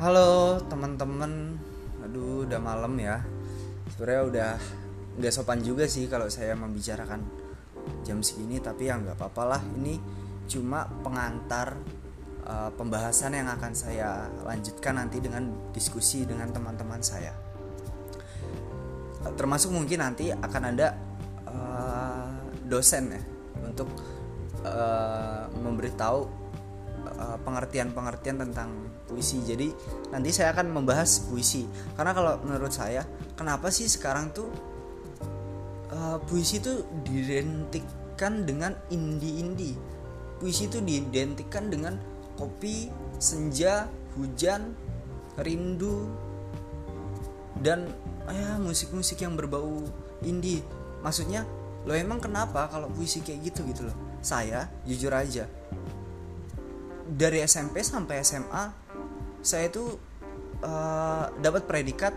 Halo teman-teman, aduh udah malam ya. Sebenarnya udah nggak sopan juga sih kalau saya membicarakan jam segini, tapi ya nggak apa-apa lah. Ini cuma pengantar uh, pembahasan yang akan saya lanjutkan nanti dengan diskusi dengan teman-teman saya. Termasuk mungkin nanti akan ada uh, dosen ya untuk uh, memberitahu Eh, pengertian-pengertian tentang puisi. Jadi nanti saya akan membahas puisi. Karena kalau menurut saya, kenapa sih sekarang tuh uh, puisi itu diidentikan dengan indie-indie. Puisi itu diidentikan dengan kopi, senja, hujan, rindu dan ya musik-musik yang berbau indie. Maksudnya, lo emang kenapa kalau puisi kayak gitu gitu loh? Saya jujur aja dari SMP sampai SMA saya itu uh, dapat predikat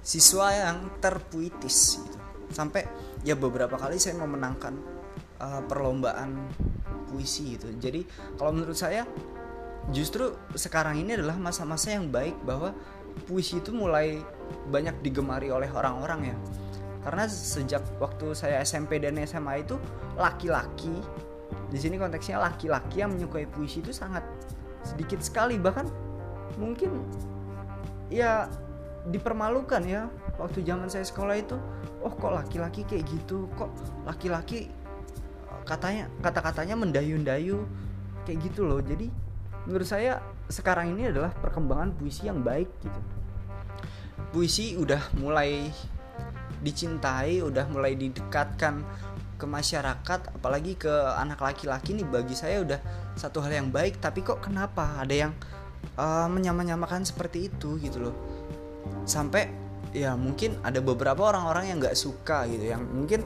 siswa yang terpuitis gitu. sampai ya beberapa kali saya memenangkan uh, perlombaan puisi gitu jadi kalau menurut saya justru sekarang ini adalah masa-masa yang baik bahwa puisi itu mulai banyak digemari oleh orang-orang ya karena sejak waktu saya SMP dan SMA itu laki-laki di sini konteksnya laki-laki yang menyukai puisi itu sangat sedikit sekali. Bahkan mungkin ya dipermalukan ya. Waktu zaman saya sekolah itu oh kok laki-laki kayak gitu? Kok laki-laki katanya kata-katanya mendayu-dayu kayak gitu loh. Jadi menurut saya sekarang ini adalah perkembangan puisi yang baik gitu. Puisi udah mulai dicintai udah mulai didekatkan ke masyarakat apalagi ke anak laki-laki nih bagi saya udah satu hal yang baik tapi kok kenapa ada yang uh, menyamakan seperti itu gitu loh. Sampai ya mungkin ada beberapa orang-orang yang nggak suka gitu. Yang mungkin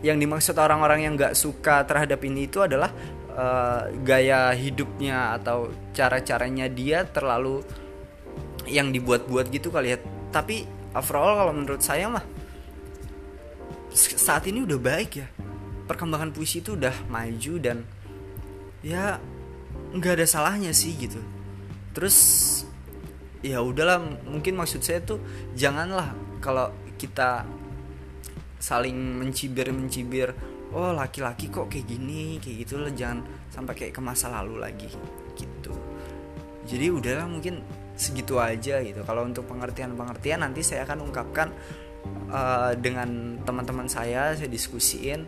yang dimaksud orang-orang yang nggak suka terhadap ini itu adalah uh, gaya hidupnya atau cara-caranya dia terlalu yang dibuat-buat gitu kali ya. Tapi overall kalau menurut saya mah saat ini udah baik ya. Perkembangan puisi itu udah maju dan ya nggak ada salahnya sih gitu. Terus ya udahlah mungkin maksud saya tuh janganlah kalau kita saling mencibir mencibir oh laki-laki kok kayak gini kayak gitu lah jangan sampai kayak ke masa lalu lagi gitu. Jadi udahlah mungkin segitu aja gitu. Kalau untuk pengertian pengertian nanti saya akan ungkapkan uh, dengan teman-teman saya saya diskusiin.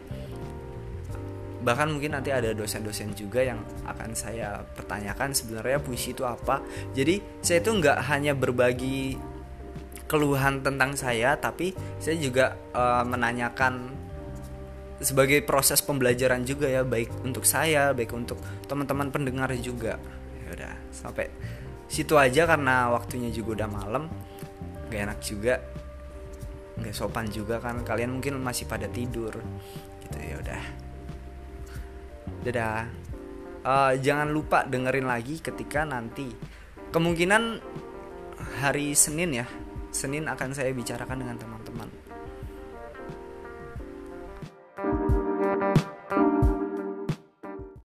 Bahkan mungkin nanti ada dosen-dosen juga yang akan saya pertanyakan sebenarnya puisi itu apa. Jadi saya itu nggak hanya berbagi keluhan tentang saya tapi saya juga uh, menanyakan sebagai proses pembelajaran juga ya baik untuk saya baik untuk teman-teman pendengar juga. Ya udah sampai situ aja karena waktunya juga udah malam. Gak enak juga sopan juga kan. Kalian mungkin masih pada tidur. Gitu ya udah. Dadah. Uh, jangan lupa dengerin lagi ketika nanti kemungkinan hari Senin ya. Senin akan saya bicarakan dengan teman-teman